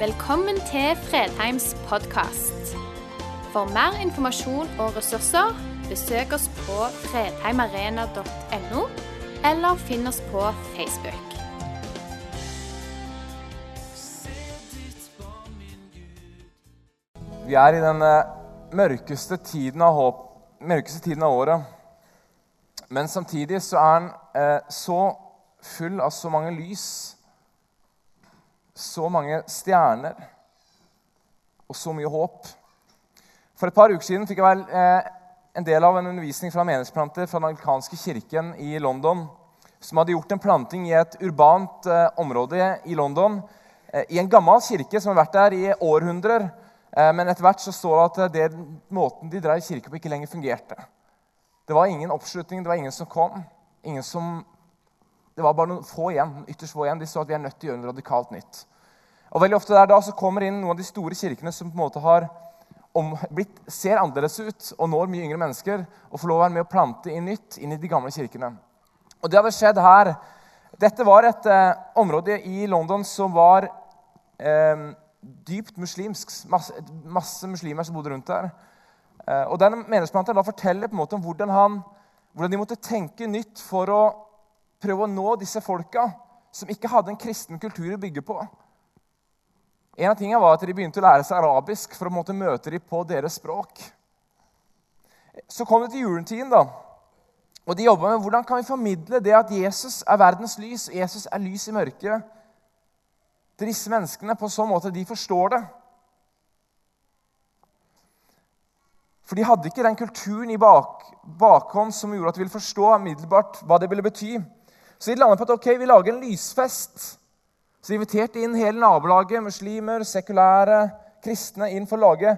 Velkommen til Fredheims podkast. For mer informasjon og ressurser, besøk oss på fredheimarena.no, eller finn oss på Facebook. Vi er i den eh, mørkeste tiden av, håp, mørkeste tiden av året. Men samtidig så er den eh, så full av så mange lys, så mange stjerner og så mye håp. For et par uker siden fikk jeg vel eh, en del av en undervisning fra menighetsplanter fra den anglikanske kirken i London, som hadde gjort en planting i et urbant eh, område i London, eh, i en gammel kirke som har vært der i århundrer. Eh, men etter hvert så står det at det, måten de drev kirke på, ikke lenger fungerte. Det var ingen oppslutning, det var ingen som kom. Ingen som, det var bare noen få igjen. ytterst få igjen. De så at vi er nødt til å gjøre noe radikalt nytt. Og veldig ofte der da så kommer inn noen av de store kirkene som på en måte har om, blitt, ser annerledes ut og når mye yngre mennesker, og får lov å være med å plante inn nytt inn i de gamle kirkene. Og det hadde skjedd her. Dette var et eh, område i London som var eh, dypt muslimsk. Masse, masse, muslimer som bodde rundt der. Eh, og den Menighetsplanteren forteller på en måte om hvordan, han, hvordan de måtte tenke nytt for å prøve å nå disse folka som ikke hadde en kristen kultur å bygge på. En av tingene var at De begynte å lære seg arabisk for å måtte møte dem på deres språk. Så kom det til juletiden, da. og de jobba med hvordan kan vi formidle det at Jesus er verdens lys, og Jesus er lys i mørket, til disse menneskene på sånn måte at de forstår det. For de hadde ikke den kulturen i bak, bakhånd som gjorde at de ville forstå umiddelbart hva det ville bety. Så de landet på at ok, vi lager en lysfest. Så de inviterte inn hele nabolaget, muslimer, sekulære, kristne, inn for å lage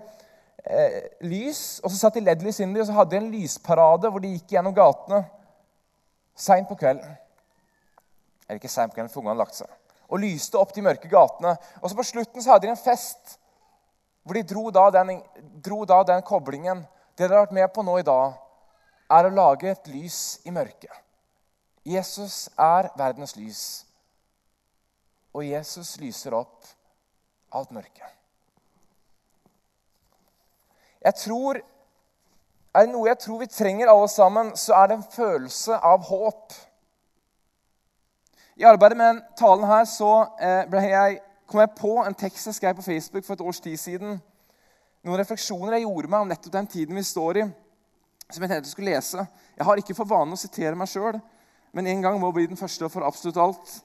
eh, lys. Og så satt de LED-lys inn og så hadde de en lysparade hvor de gikk gjennom gatene seint på kvelden. Eller ikke seint på kvelden, for ungene hadde lagt seg. Og lyste opp de mørke gatene. Og så på slutten så hadde de en fest hvor de dro da den, dro da den koblingen. Det dere har vært med på nå i dag, er å lage et lys i mørket. Jesus er verdens lys, og Jesus lyser opp alt mørke. Jeg tror, Er det noe jeg tror vi trenger alle sammen, så er det en følelse av håp. I arbeidet med den talen her så eh, jeg kom jeg på en tekst jeg skrev på Facebook for et års tid siden. Noen refleksjoner jeg gjorde meg om nettopp den tiden vi står i. som Jeg tenkte jeg skulle lese. Jeg har ikke for vane å sitere meg sjøl, men en gang må bli den første for absolutt alt.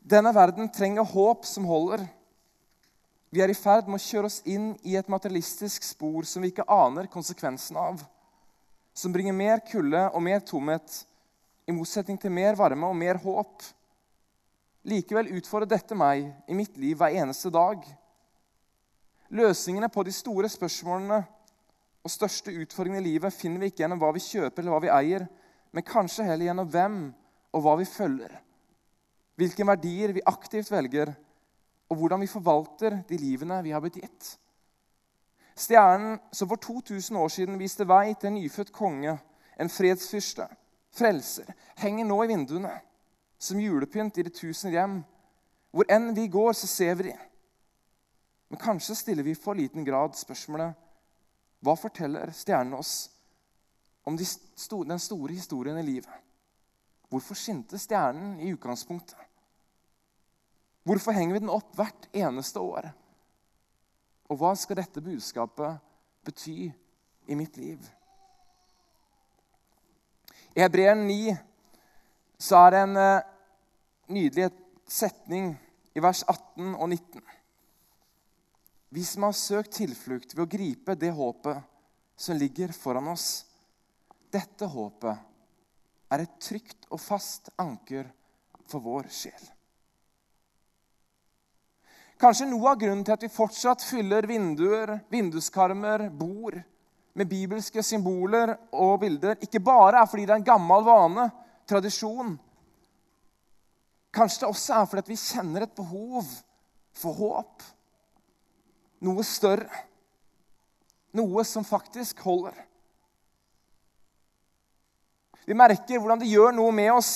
Denne verden trenger håp som holder. Vi er i ferd med å kjøre oss inn i et materialistisk spor som vi ikke aner konsekvensen av. Som bringer mer kulde og mer tomhet, i motsetning til mer varme og mer håp. Likevel utfordrer dette meg i mitt liv hver eneste dag. Løsningene på de store spørsmålene og største utfordringene i livet finner vi ikke gjennom hva vi kjøper eller hva vi eier, men kanskje heller gjennom hvem og hva vi følger. Hvilke verdier vi aktivt velger, og hvordan vi forvalter de livene vi har blitt gitt. Stjernen som for 2000 år siden viste vei til en nyfødt konge, en fredsfyrste, frelser, henger nå i vinduene som julepynt i de tusen hjem. Hvor enn vi går, så ser vi de. Men kanskje stiller vi for liten grad spørsmålet hva forteller stjernene oss om de sto, den store historien i livet? Hvorfor skinte stjernen i utgangspunktet? Hvorfor henger vi den opp hvert eneste år? Og hva skal dette budskapet bety i mitt liv? I Hebreeren 9 så er det en uh, nydelig setning i vers 18 og 19. Vi som har søkt tilflukt ved å gripe det håpet som ligger foran oss. Dette håpet er et trygt og fast anker for vår sjel. Kanskje noe av grunnen til at vi fortsatt fyller vinduer, vinduskarmer, bord med bibelske symboler og bilder, ikke bare er fordi det er en gammel vane, tradisjon. Kanskje det også er fordi vi kjenner et behov for håp. Noe større. Noe som faktisk holder. Vi merker hvordan det gjør noe med oss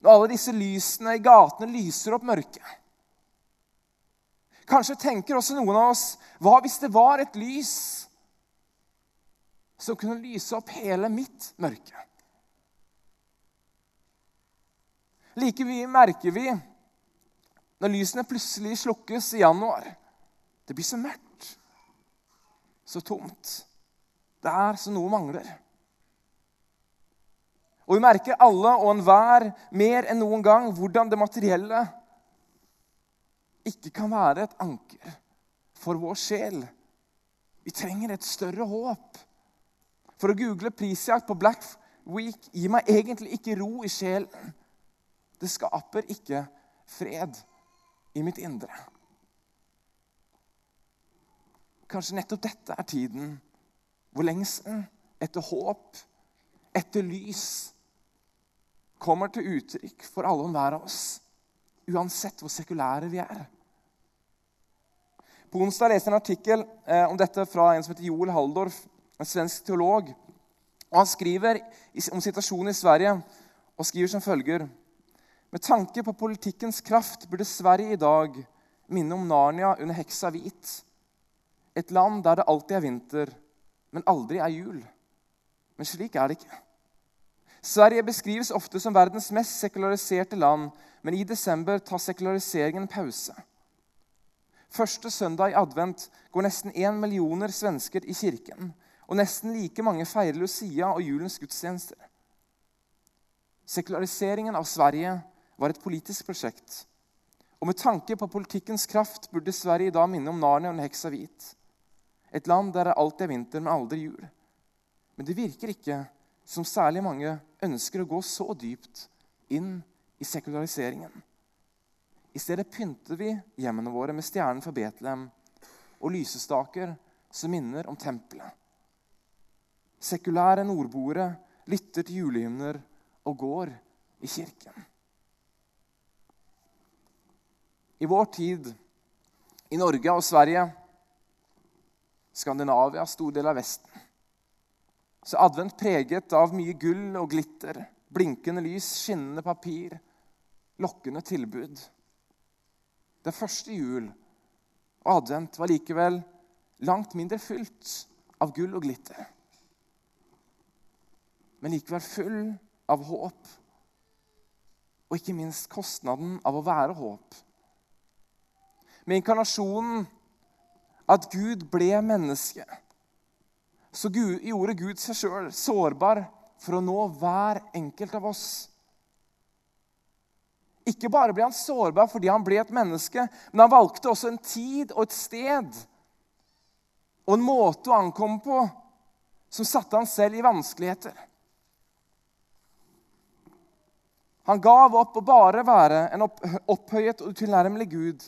når alle disse lysene i gatene lyser opp mørket. Kanskje tenker også noen av oss hva hvis det var et lys som kunne lyse opp hele mitt mørke? Like mye merker vi når lysene plutselig slukkes i januar. Det blir så mørkt, så tomt. Det er så noe mangler. Og vi merker alle og enhver mer enn noen gang hvordan det materielle ikke kan være et anker for vår sjel. Vi trenger et større håp. For å google prisjakt på Black Week gir meg egentlig ikke ro i sjelen. Det skaper ikke fred i mitt indre. Kanskje nettopp dette er tiden hvor lengselen etter håp, etter lys, kommer til uttrykk for alle og enhver av oss, uansett hvor sekulære vi er. På onsdag leste jeg en artikkel eh, om dette fra en som heter Joel Halldorf, en svensk teolog. Og Han skriver om situasjonen i Sverige og skriver som følger med tanke på politikkens kraft burde Sverige i dag minne om Narnia under heksa hvit. Et land der det alltid er vinter, men aldri er jul. Men slik er det ikke. Sverige beskrives ofte som verdens mest sekulariserte land, men i desember tar sekulariseringen pause. Første søndag i advent går nesten én millioner svensker i kirken, og nesten like mange feirer Lucia og julens gudstjenester. Sekulariseringen av Sverige var et politisk prosjekt. Og med tanke på politikkens kraft burde Sverige da minne om Narnia og heksa hvit. Et land der det alltid er vinter, men aldri jul. Men det virker ikke som særlig mange ønsker å gå så dypt inn i sekulariseringen. I stedet pynter vi hjemmene våre med stjernen fra Betlehem og lysestaker som minner om tempelet. Sekulære nordboere lytter til julehymner og går i kirken i vår tid, i Norge og Sverige, Skandinavia, stor del av Vesten, så er advent preget av mye gull og glitter, blinkende lys, skinnende papir, lokkende tilbud. Det første jul og advent var likevel langt mindre fylt av gull og glitter. Men likevel full av håp, og ikke minst kostnaden av å være håp med inkarnasjonen at Gud ble menneske. Så gjorde Gud seg sjøl sårbar for å nå hver enkelt av oss. Ikke bare ble han sårbar fordi han ble et menneske, men han valgte også en tid og et sted og en måte å ankomme på som satte han selv i vanskeligheter. Han gav opp å bare være en opphøyet og utilnærmelig Gud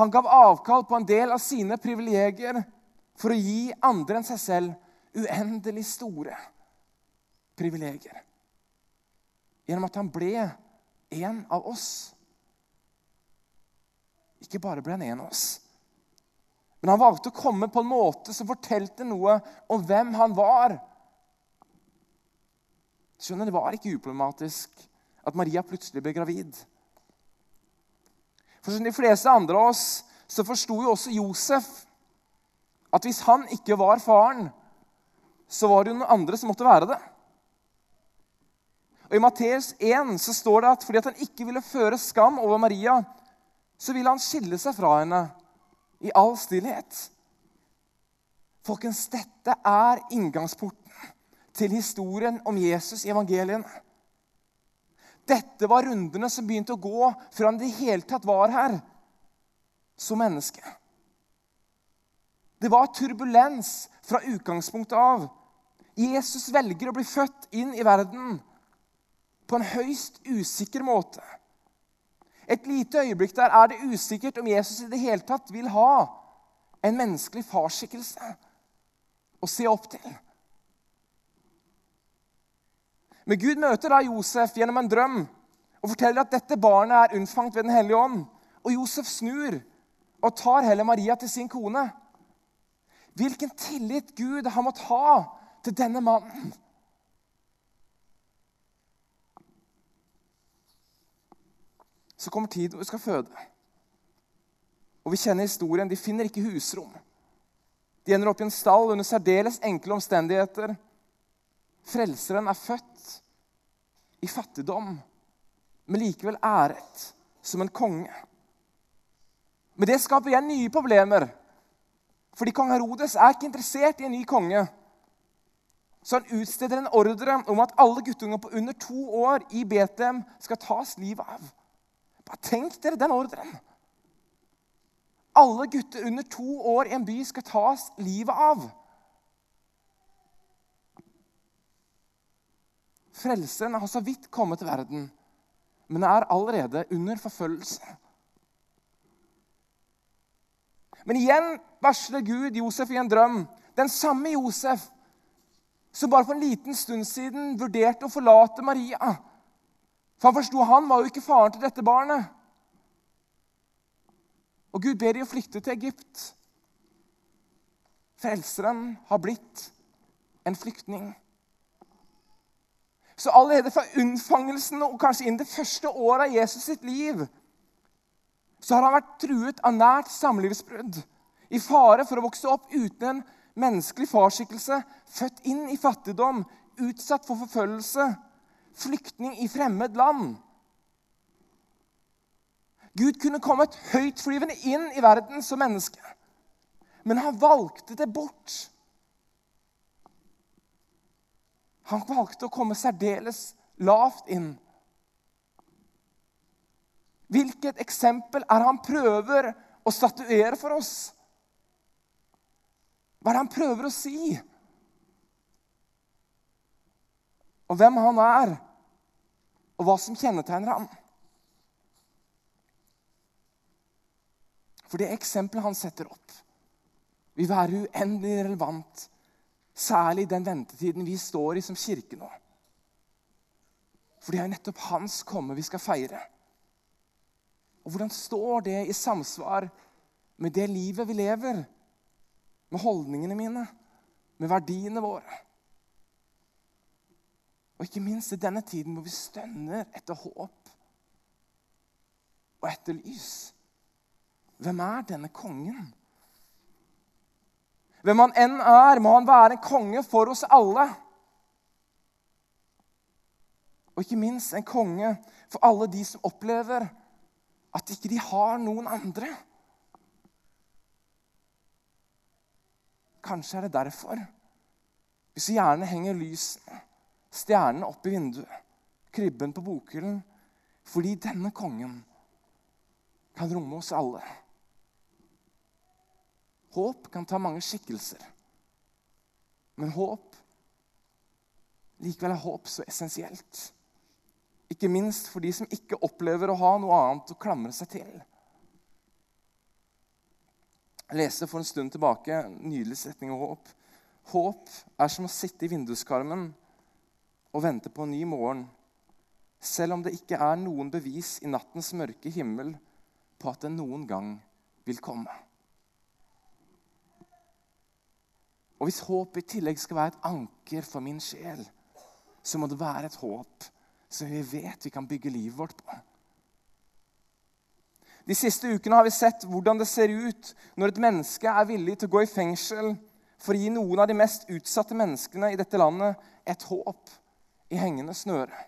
han gav avkall på en del av sine privilegier for å gi andre enn seg selv uendelig store privilegier. Gjennom at han ble en av oss. Ikke bare ble han en av oss, men han valgte å komme på en måte som fortalte noe om hvem han var. Skjønner, Det var ikke uproblematisk at Maria plutselig ble gravid. For som de fleste andre av oss så forsto jo også Josef at hvis han ikke var faren, så var det jo noen andre som måtte være det. Og I Matteus 1 så står det at fordi at han ikke ville føre skam over Maria, så ville han skille seg fra henne i all stillhet. Folkens, dette er inngangsporten til historien om Jesus i evangeliene. Dette var rundene som begynte å gå før han i det hele tatt var her som menneske. Det var turbulens fra utgangspunktet av. Jesus velger å bli født inn i verden på en høyst usikker måte. Et lite øyeblikk der er det usikkert om Jesus i det hele tatt vil ha en menneskelig farsskikkelse å se opp til. Men Gud møter da Josef gjennom en drøm og forteller at dette barnet er unnfanget ved Den hellige ånd. Og Josef snur og tar heller Maria til sin kone. Hvilken tillit Gud har måttet ha til denne mannen. Så kommer tid hvor vi skal føde. Og vi kjenner historien. De finner ikke husrom. De ender opp i en stall under særdeles enkle omstendigheter. Frelseren er født i fattigdom, men likevel æret som en konge. Men det skaper igjen nye problemer. Fordi kong Herodes er ikke interessert i en ny konge. Så han utsteder en ordre om at alle guttunger på under to år i Betlehem skal tas livet av. Tenk dere den ordren! Alle gutter under to år i en by skal tas livet av. Frelseren har så vidt kommet til verden, men er allerede under forfølgelse. Men igjen varsler Gud Josef i en drøm. Den samme Josef som bare for en liten stund siden vurderte å forlate Maria. For han forsto han var jo ikke faren til dette barnet. Og Gud ber dem å flykte til Egypt. Frelseren har blitt en flyktning. Så allerede fra unnfangelsen og kanskje inn det første året av Jesus sitt liv så har han vært truet av nært samlivsbrudd, i fare for å vokse opp uten en menneskelig farsskikkelse, født inn i fattigdom, utsatt for forfølgelse, flyktning i fremmed land. Gud kunne kommet høytflyvende inn i verden som menneske, men han valgte det bort. Han valgte å komme særdeles lavt inn. Hvilket eksempel er han prøver å statuere for oss? Hva er det han prøver å si? Og hvem han er, og hva som kjennetegner ham. For det eksempelet han setter opp, vil være uendelig relevant, særlig i den ventetiden vi står i som kirke nå. For det er nettopp hans komme vi skal feire. Og hvordan står det i samsvar med det livet vi lever? Med holdningene mine, med verdiene våre? Og ikke minst i denne tiden hvor vi stønner etter håp og etter lys. Hvem er denne kongen? Hvem han enn er, må han være en konge for oss alle. Og ikke minst en konge for alle de som opplever at ikke de har noen andre. Kanskje er det derfor. vi så gjerne henger lysene, stjernene opp i vinduet, krybben på bokhyllen Fordi denne kongen kan romme oss alle. Håp kan ta mange skikkelser. Men håp Likevel er håp så essensielt. Ikke minst for de som ikke opplever å ha noe annet å klamre seg til. Jeg leste for en stund tilbake en nydelig setning om håp. Håp er som å sitte i vinduskarmen og vente på en ny morgen, selv om det ikke er noen bevis i nattens mørke himmel på at den noen gang vil komme. Og hvis håp i tillegg skal være et anker for min sjel, så må det være et håp som vi vet vi kan bygge livet vårt på. De siste ukene har vi sett hvordan det ser ut når et menneske er villig til å gå i fengsel for å gi noen av de mest utsatte menneskene i dette landet et håp i hengende snøre.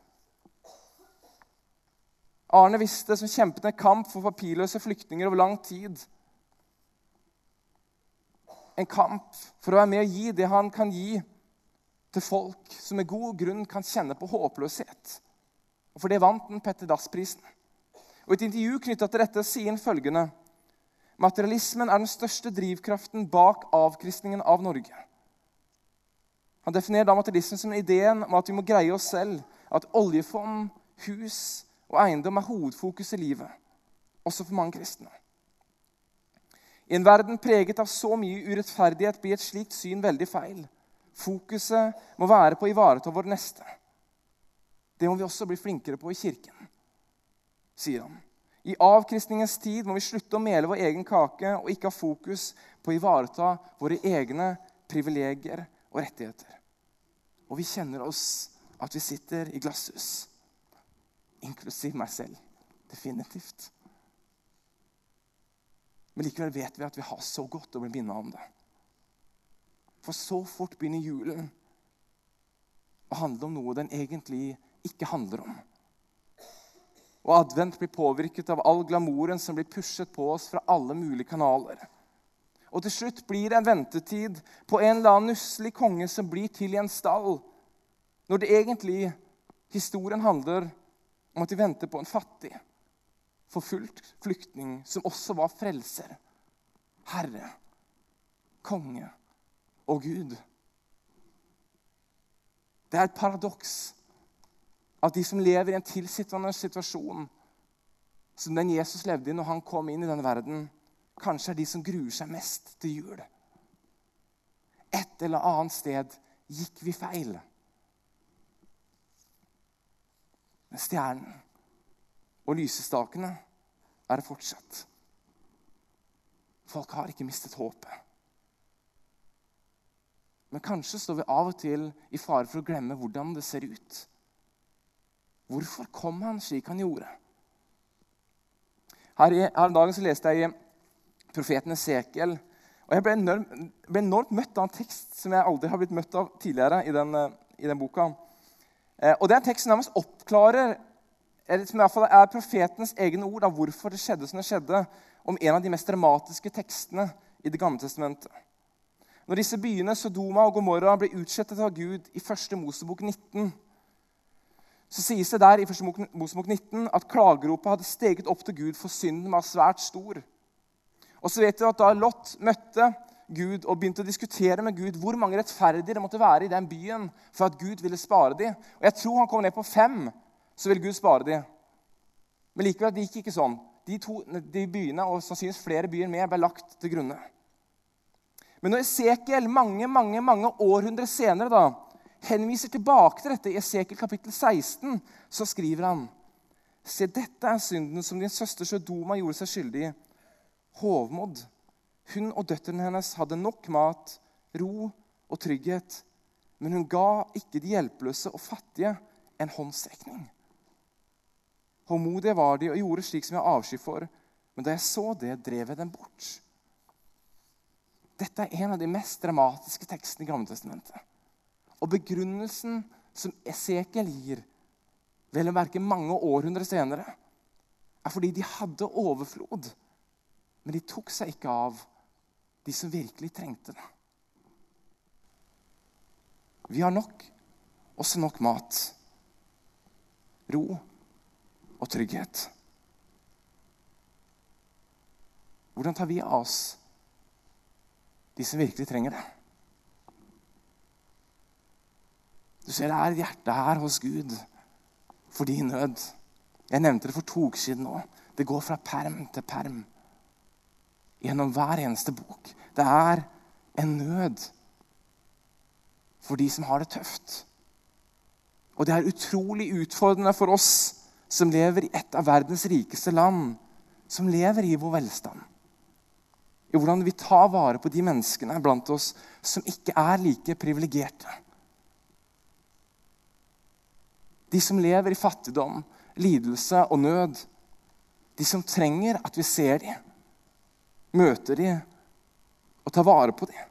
Arne Viste, som kjempet en kamp for papirløse flyktninger over lang tid. En kamp for å være med og gi det han kan gi til folk som med god grunn kan kjenne på håpløshet. Og For det vant han Petter Dass-prisen. Og et intervju knytta til dette sier han følgende Materialismen er den største drivkraften bak avkristningen av Norge. Han definerer da materialismen som ideen om at vi må greie oss selv, at oljefond, hus og eiendom er hovedfokus i livet, også for mange kristne. I en verden preget av så mye urettferdighet blir et slikt syn veldig feil. Fokuset må være på å ivareta vår neste. Det må vi også bli flinkere på i kirken, sier han. I avkristningens tid må vi slutte å mele vår egen kake og ikke ha fokus på å ivareta våre egne privilegier og rettigheter. Og vi kjenner oss at vi sitter i glasshus, inklusiv meg selv. Definitivt. Men likevel vet vi at vi har så godt å bli minnet om det. For så fort begynner julen å handle om noe den egentlig ikke handler om. Og advent blir påvirket av all glamouren som blir pushet på oss fra alle mulige kanaler. Og til slutt blir det en ventetid på en eller annen nusselig konge som blir til i en stall, når det egentlig historien handler om at de venter på en fattig, forfulgt flyktning som også var frelser, herre, konge og Gud. Det er et paradoks at de som lever i en tilsittende situasjon som den Jesus levde i når han kom inn i denne verden, kanskje er de som gruer seg mest til jul. Et eller annet sted gikk vi feil. Men stjernen og lysestakene er det fortsatt. Folk har ikke mistet håpet. Men kanskje står vi av og til i fare for å glemme hvordan det ser ut. Hvorfor kom han slik han gjorde? Her, i, her dagen så leste jeg profeten Esekiel. Og jeg ble enormt, ble enormt, møtt av en tekst som jeg aldri har blitt møtt av tidligere i den, i den boka. er en tekst som nærmest oppklarer eller som i hvert fall er profetens egne ord av hvorfor det skjedde som det skjedde, om en av de mest dramatiske tekstene i Det gamle testamentet. Når disse byene Sodoma og Gomorra ble utslettet av Gud i 1. Mosebok 19, så sies det der i 1. Mosebok 19 at klageropet hadde steget opp til Gud, for synden var svært stor. Og så vet du at Da Lot møtte Gud og begynte å diskutere med Gud hvor mange rettferdige det måtte være i den byen for at Gud ville spare dem. Og Jeg tror han kom ned på fem, så ville Gud spare dem. Men likevel det gikk ikke sånn. De, to, de byene og sannsynligvis flere byer med ble lagt til grunne. Men når Esekiel mange mange, mange århundrer senere da, henviser tilbake til dette i Esekiel kapittel 16, så skriver han Se, dette er synden som din søster Sodoma gjorde seg skyldig i. Hovmod. Hun og døtrene hennes hadde nok mat, ro og trygghet, men hun ga ikke de hjelpeløse og fattige en håndsrekning. Håndmodige var de og gjorde slik som jeg avsky for, men da jeg så det, drev jeg dem bort. Dette er en av de mest dramatiske tekstene i Gammeltestamentet. Og begrunnelsen som Esekiel gir, vel å merke mange århundrer senere, er fordi de hadde overflod, men de tok seg ikke av de som virkelig trengte det. Vi har nok, også nok mat, ro og trygghet. Hvordan tar vi av oss de som virkelig trenger det. Du ser det er et hjerte her hos Gud for din nød. Jeg nevnte det for to uker siden òg. Det går fra perm til perm gjennom hver eneste bok. Det er en nød for de som har det tøft. Og det er utrolig utfordrende for oss som lever i et av verdens rikeste land, som lever i vår velstand i hvordan vi tar vare på de menneskene blant oss som ikke er like privilegerte. De som lever i fattigdom, lidelse og nød. De som trenger at vi ser dem, møter dem og tar vare på dem.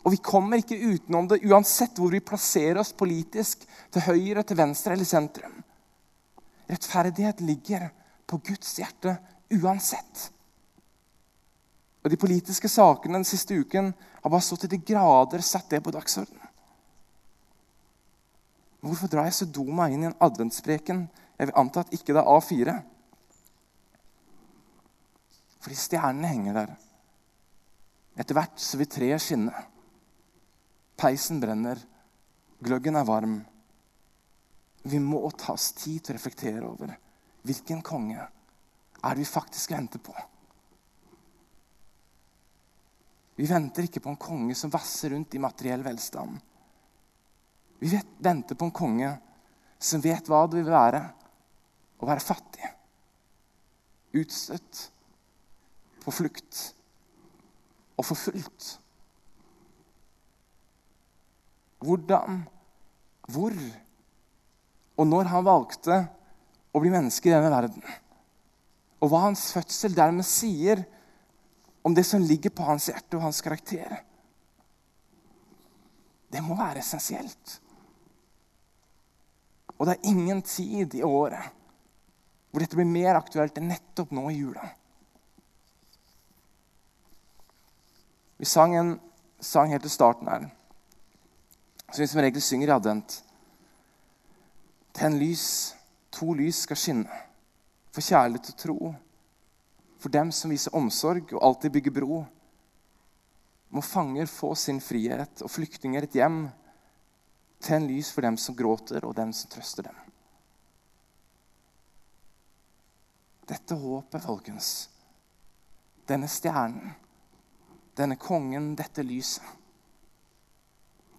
Og vi kommer ikke utenom det uansett hvor vi plasserer oss politisk, til høyre, til venstre eller sentrum. Rettferdighet ligger på Guds hjerte uansett. Og De politiske sakene den siste uken har bare så til de grader satt det på dagsordenen. Hvorfor drar jeg Sodoma inn i en adventspreken? Jeg vil anta at ikke det er A4. Fordi stjernene henger der. Etter hvert så vil treet skinne. Peisen brenner. Gløggen er varm. Vi må ta oss tid til å reflektere over hvilken konge er det vi faktisk venter på. Vi venter ikke på en konge som vasser rundt i materiell velstand. Vi venter på en konge som vet hva det vil være å være fattig, utstøtt, på flukt og forfulgt. Hvordan, hvor og når han valgte å bli menneske i denne verden, Og hva hans fødsel dermed sier om det som ligger på hans hjerte og hans karakter. Det må være essensielt. Og det er ingen tid i året hvor dette blir mer aktuelt enn nettopp nå i jula. Vi sang en sang helt til starten her, som vi som regel synger i advent. Tenn lys, to lys skal skinne, for kjærlighet og tro. For dem som viser omsorg og alltid bygger bro. Må fanger få sin frihet og flyktninger et hjem. Tenn lys for dem som gråter, og dem som trøster dem. Dette håpet, folkens, denne stjernen, denne kongen, dette lyset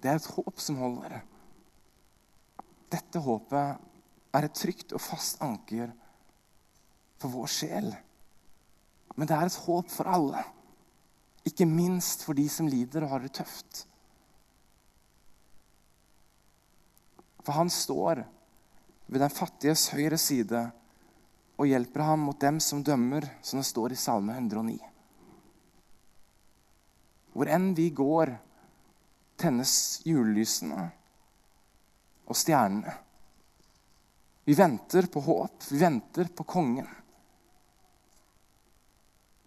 Det er et håp som holder. Dette håpet er et trygt og fast anker for vår sjel. Men det er et håp for alle. Ikke minst for de som lider og har det tøft. For han står ved den fattiges høyre side og hjelper ham mot dem som dømmer, som det står i Salme 109. Hvor enn vi går, tennes julelysene og stjernene. Vi venter på håp, vi venter på kongen.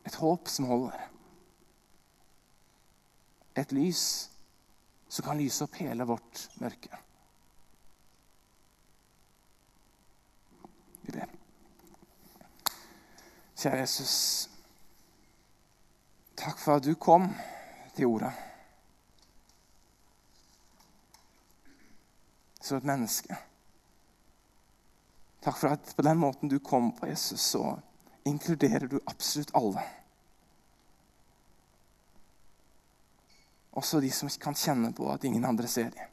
Et håp som holder. Et lys som kan lyse opp hele vårt mørke. Vi ber. Kjære Jesus. Takk for at du kom til jorda. Som et menneske. Takk for at på den måten du kom på Jesus, så inkluderer du absolutt alle. Også de som kan kjenne på at ingen andre ser dem.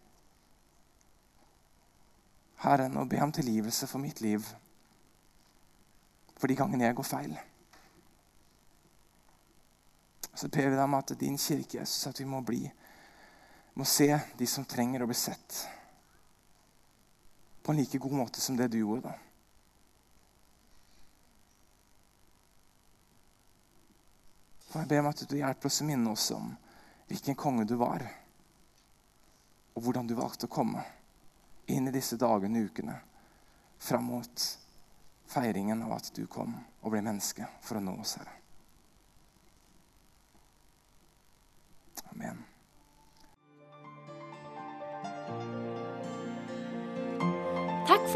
Herre, nå be om tilgivelse for mitt liv for de gangene jeg går feil. Så ber vi deg om at din kirke, Jesus, at vi må bli må se de som trenger å bli sett, på en like god måte som det du gjorde. da. Og jeg ber om at du hjelper oss å minne oss om hvilken konge du var, og hvordan du valgte å komme inn i disse dagene og ukene fram mot feiringen av at du kom og ble menneske for å nå oss, Herre.